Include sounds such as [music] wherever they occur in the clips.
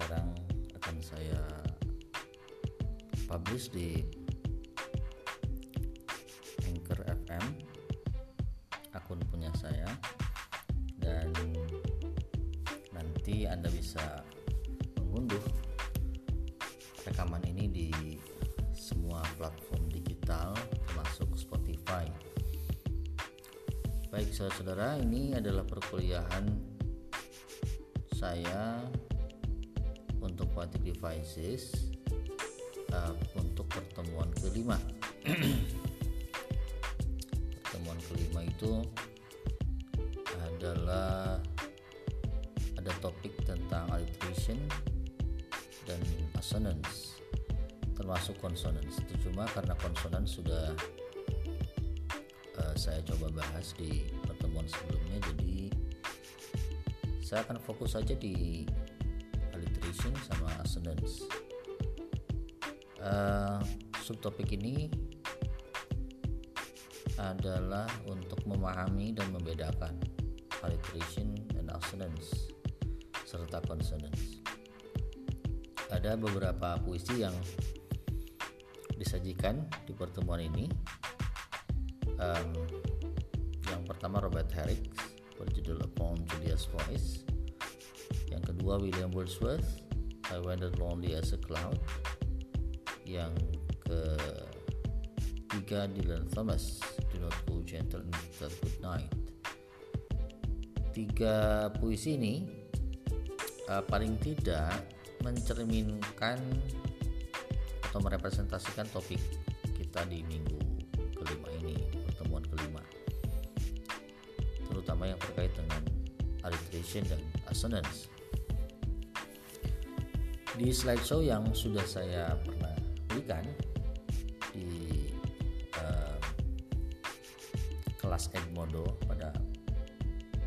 sekarang akan saya publish di Anchor FM akun punya saya dan nanti Anda bisa mengunduh rekaman ini di semua platform digital termasuk Spotify. Baik saudara-saudara, ini adalah perkuliahan saya untuk Poetic Devices uh, untuk pertemuan kelima. [clears throat] pertemuan kelima itu adalah ada topik tentang alliteration dan assonance termasuk consonants itu cuma karena konsonan sudah uh, saya coba bahas di pertemuan sebelumnya jadi saya akan fokus saja di alliteration sama assonance uh, subtopik ini adalah untuk memahami dan membedakan alliteration dan assonance serta consonants. Ada beberapa puisi yang disajikan di pertemuan ini. Um, yang pertama Robert Herrick berjudul Upon Julia's Voice. Kedua William Wordsworth I Wandered Lonely as a Cloud. Yang ketiga Dylan Thomas Do Not Go Gentle Into Good Night. Tiga puisi ini uh, paling tidak mencerminkan atau merepresentasikan topik kita di minggu kelima ini pertemuan kelima terutama yang terkait dengan alliteration dan assonance di slideshow yang sudah saya pernah berikan di uh, kelas Edmodo pada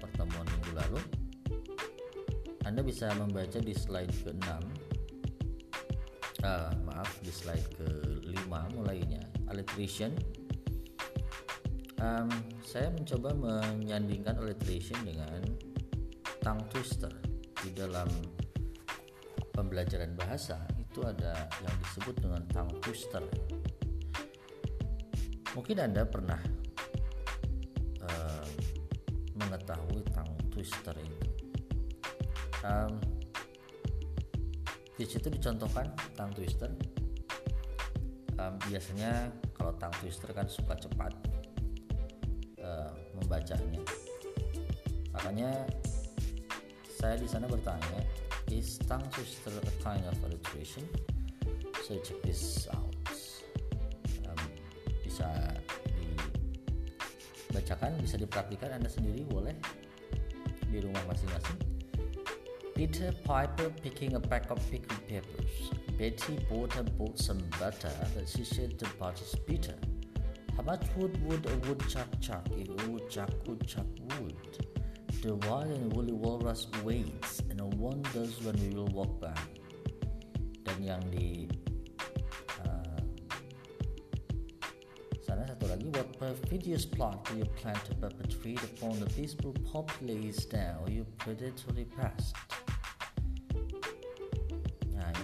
pertemuan minggu lalu anda bisa membaca di slide ke-6 uh, maaf di slide ke-5 mulainya. Alliteration. Um, saya mencoba menyandingkan alliteration dengan tongue twister di dalam pembelajaran bahasa itu ada yang disebut dengan tongue twister. Mungkin anda pernah uh, mengetahui tongue twister itu? Um, di situ dicontohkan tongue twister. Um, biasanya kalau tongue twister kan suka cepat uh, membacanya. Makanya saya di sana bertanya is tongue twister a kind of alliteration so check this out um, bisa dibacakan bisa dipraktikan anda sendiri boleh di rumah masing-masing Peter Piper picking a pack of pickled peppers. Betty bought her boat some butter, but she said the butter's bitter. How much wood would a woodchuck chuck if a woodchuck could chuck wood? The wild and woolly walrus waits wonders when we will walk back. Dan yang di uh, sana satu lagi, what perfidious plot do you plan to perpetrate upon the peaceful populace now you predatory past?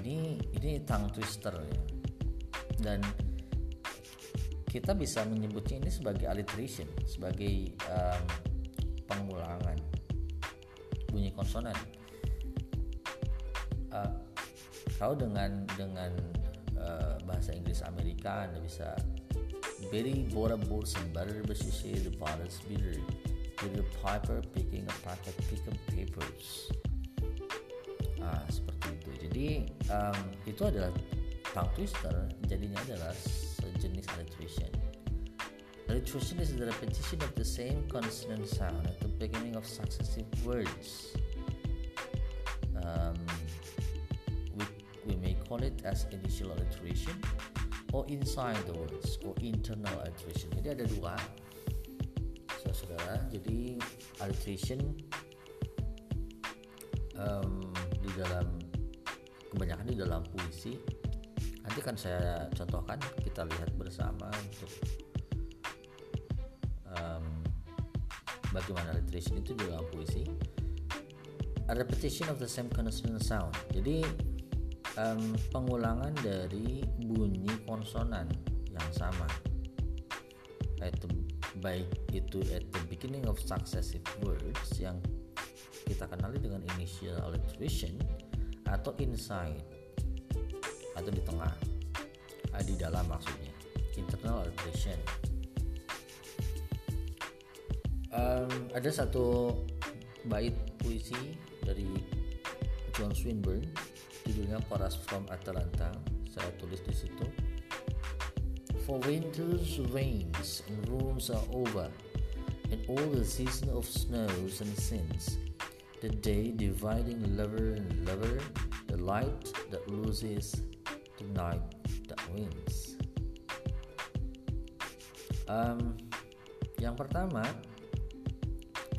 ini ini tongue twister ya dan kita bisa menyebutnya ini sebagai alliteration sebagai um, pengulangan bunyi konsonan uh, kalau dengan dengan uh, bahasa Inggris Amerika anda bisa Betty bought a boat some butter said the butter's bitter Peter Piper picking a packet pick up papers. Ah seperti itu. Jadi um, itu adalah tongue twister jadinya adalah sejenis alliteration. Alliteration is the repetition of the same consonant sound at the beginning of successive words call it as initial alliteration or inside the words or internal alliteration jadi ada dua saudara jadi alliteration um, di dalam kebanyakan di dalam puisi. Nanti kan saya contohkan kita lihat bersama untuk um, bagaimana alliteration itu di dalam puisi. A repetition of the same consonant sound. Jadi um, pengulangan dari bunyi konsonan yang sama. Itu baik itu at the beginning of successive words yang kita kenali dengan initial alliteration atau inside atau di tengah ah, di dalam maksudnya internal alliteration. Um, ada satu bait puisi dari John Swinburne judulnya Chorus from Atalanta. Saya tulis di situ. For winter's rains and rooms are over and all the season of snows and sins the day dividing lover and lover the light that loses the night that wins. Um, yang pertama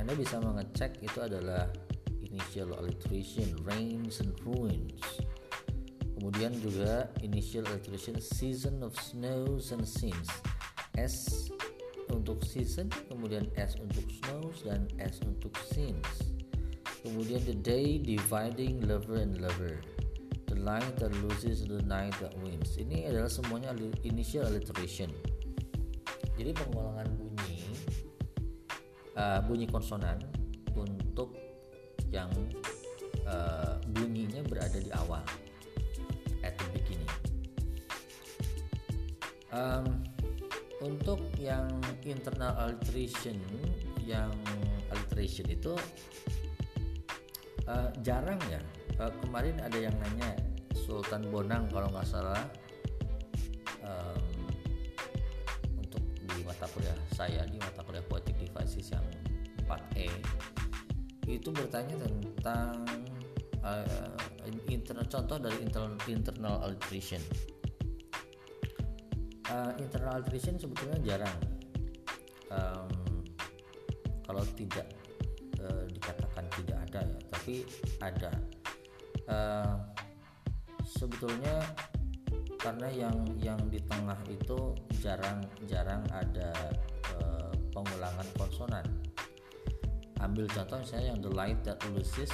anda bisa mengecek itu adalah initial alliteration rains and ruins. Kemudian juga initial alliteration season of snows and sins. S untuk season kemudian S untuk snows dan S untuk sins. Kemudian the day dividing lover and lover. The line that loses the night that wins. Ini adalah semuanya initial alliteration jadi pengulangan bunyi uh, bunyi konsonan yang uh, bunyinya berada di awal at the beginning. Um, untuk yang internal alliteration, yang alliteration itu uh, jarang ya. Uh, kemarin ada yang nanya Sultan Bonang kalau nggak salah um, untuk di mata kuliah saya di mata kuliah Poetic Devices yang 4E itu bertanya tentang uh, internal contoh dari internal internal alteration. Uh, internal alteration sebetulnya jarang. Um, kalau tidak uh, dikatakan tidak ada ya, tapi ada. Uh, sebetulnya karena yang yang di tengah itu jarang-jarang ada uh, pengulangan konsonan ambil contoh misalnya yang the light that loses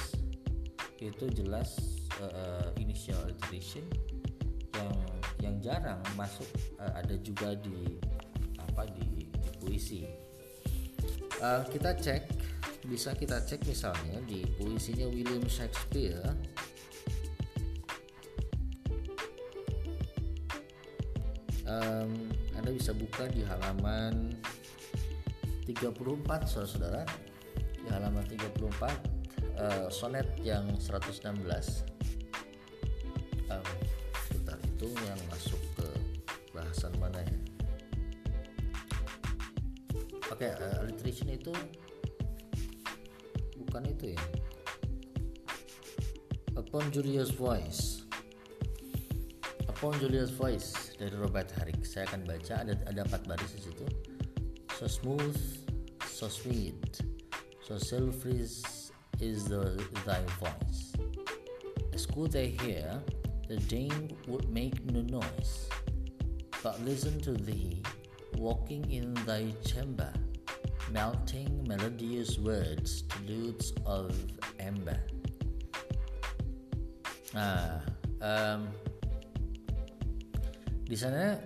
itu jelas uh, initial alliteration yang yang jarang masuk uh, ada juga di apa di, di puisi. Uh, kita cek bisa kita cek misalnya di puisinya William Shakespeare. Um, Anda bisa buka di halaman 34 saudara-saudara di halaman 34 uh, eh, sonet yang 116 um, sebentar itu yang masuk ke bahasan mana ya? Oke okay, eh, alliteration itu bukan itu ya? Upon Julia's voice. Upon Julia's voice dari Robert Herrick saya akan baca ada ada empat baris di situ. So smooth so sweet So self-is is the thy voice. As could they hear, the dame would make no noise, but listen to thee walking in thy chamber, melting melodious words to lutes of amber. Nah, um, di sana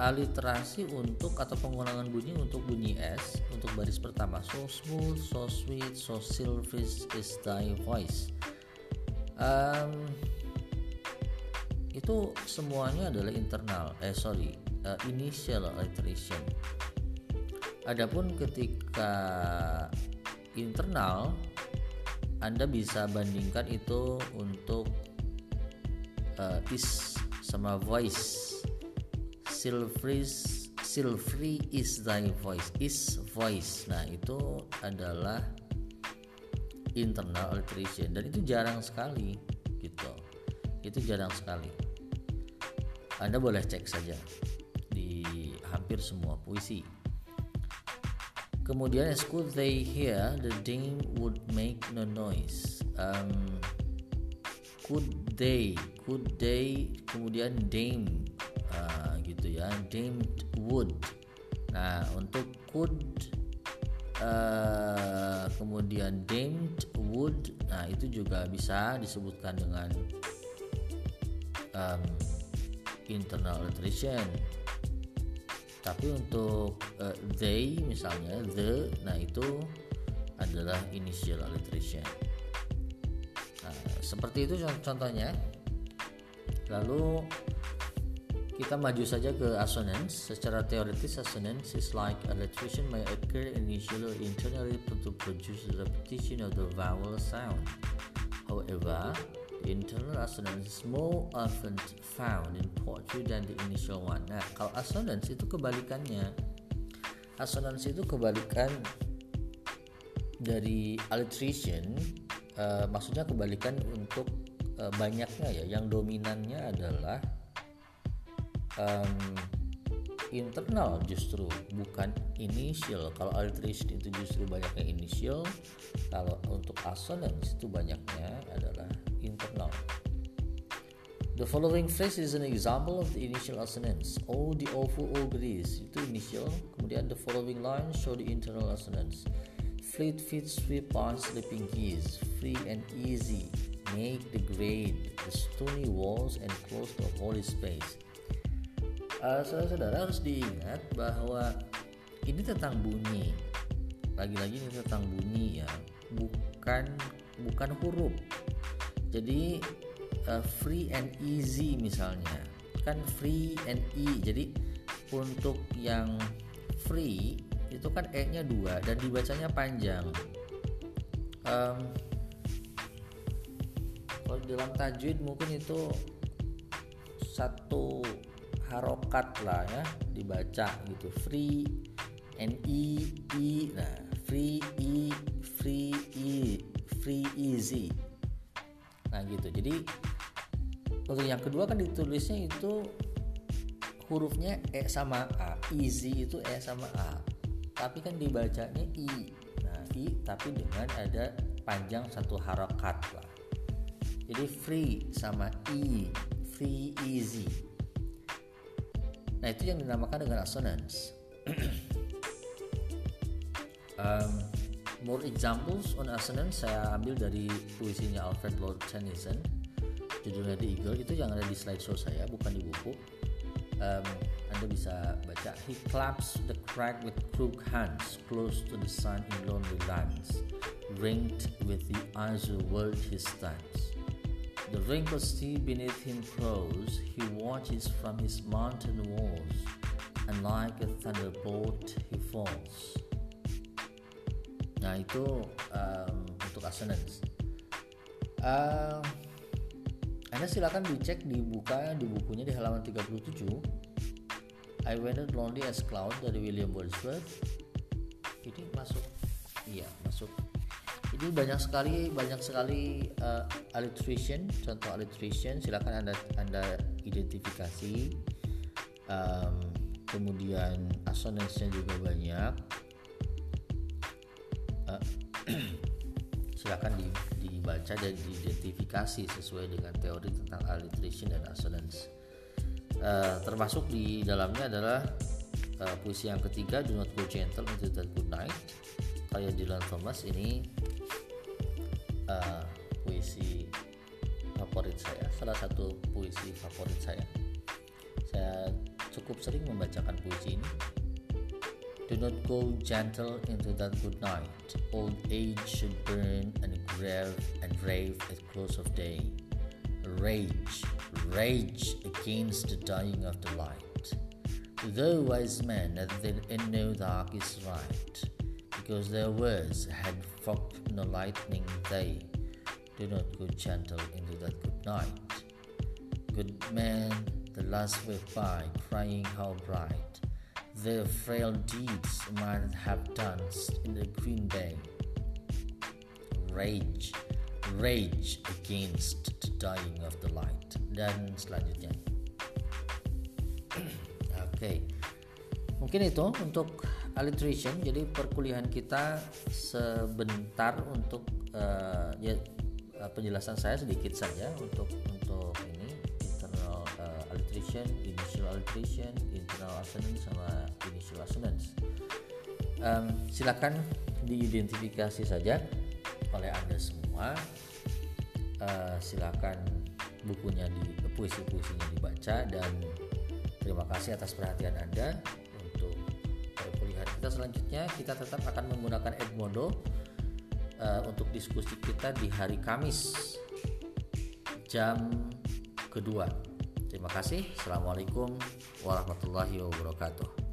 aliterasi untuk atau pengulangan bunyi untuk bunyi S untuk baris pertama. So smooth, so sweet, so silvery is thy voice. Um, itu semuanya adalah internal. Eh sorry uh, initial alliteration adapun ketika internal anda bisa bandingkan itu untuk uh, is sama voice. Silvery silvery is thy voice. Is voice. Nah itu adalah internal alliteration dan itu jarang sekali gitu. Itu jarang sekali. Anda boleh cek saja di hampir semua puisi. Kemudian as could they hear the dame would make no noise. Um, could they could they kemudian dame uh, gitu ya dame would nah untuk could uh, kemudian damed would nah itu juga bisa disebutkan dengan um, internal alliteration tapi untuk uh, they misalnya the nah itu adalah initial alliteration nah, seperti itu contohnya lalu kita maju saja ke assonance. Secara teoritis, assonance is like alliteration may occur initially internally to produce repetition of the vowel sound. However, internal assonance is more often found in poetry than the initial one. Nah, kalau assonance itu kebalikannya. Assonance itu kebalikan dari alliteration, uh, maksudnya kebalikan untuk uh, banyaknya ya. Yang dominannya adalah um, internal justru bukan initial kalau alliteration itu justru banyaknya initial kalau untuk assonance itu banyaknya adalah internal The following phrase is an example of the initial assonance. Oh, the awful ogres itu initial. Kemudian the following lines show the internal assonance. Fleet feet sweep on sleeping geese, free and easy, make the grade, the stony walls and close the holy space. Uh, saudara-saudara harus diingat bahwa ini tentang bunyi. Lagi-lagi ini tentang bunyi ya bukan bukan huruf. Jadi uh, free and easy misalnya. Kan free and e jadi untuk yang free itu kan e nya dua dan dibacanya panjang. Um, kalau dalam tajwid mungkin itu satu harokat lah ya dibaca gitu. Free n e e nah free e free e free easy nah gitu. Jadi untuk yang kedua kan ditulisnya itu hurufnya e sama a easy itu e sama a. Tapi kan dibacanya i. Nah i tapi dengan ada panjang satu harokat lah. Jadi free sama e free easy Nah itu yang dinamakan dengan assonance. [clears throat] um, more examples on assonance saya ambil dari puisinya Alfred Lord Tennyson. Judulnya The Eagle itu yang ada di slideshow saya bukan di buku. Um, Anda bisa baca He claps the crag with crook hands close to the sun in lonely lands ringed with the azure world he stands The wrinkled sea beneath him crows, he watches from his mountain walls, and like a thunderbolt he falls. Nah itu um, untuk assonance. Uh, anda silakan dicek di buka di bukunya di halaman 37 I Waited Lonely as Cloud dari William Wordsworth ini masuk iya masuk ini banyak sekali banyak sekali uh, alliteration contoh alliteration silakan anda anda identifikasi. Um, kemudian assonance-nya juga banyak. Uh, [clears throat] silakan di, dibaca dan diidentifikasi sesuai dengan teori tentang alliteration dan assonance. Uh, termasuk di dalamnya adalah uh, puisi yang ketiga Do Not Go Gentle Into That Good Night karya Dylan Thomas. Ini uh, puisi favorit saya salah satu puisi favorit saya saya cukup sering membacakan puisi ini Do not go gentle into that good night. Old age should burn and grave and rave at close of day. Rage, rage against the dying of the light. Though wise men that in no dark is right, because their words had fog no lightning they do not go gentle into that good night. Good men, the last went by, crying how bright their frail deeds might have danced in the green bay. Rage, rage against the dying of the light. Dan selanjutnya. Oke. [clears throat] Okay. Mungkin itu untuk alliteration jadi perkuliahan kita sebentar untuk uh, ya penjelasan saya sedikit saja untuk untuk ini internal uh, alliteration, initial alliteration, internal assonance sama initial assonance. Um, silakan diidentifikasi saja oleh anda semua. Uh, silakan bukunya di puisi-puisinya dibaca dan terima kasih atas perhatian anda perkuliahan kita selanjutnya kita tetap akan menggunakan Edmodo uh, untuk diskusi kita di hari Kamis jam kedua. Terima kasih. Assalamualaikum warahmatullahi wabarakatuh.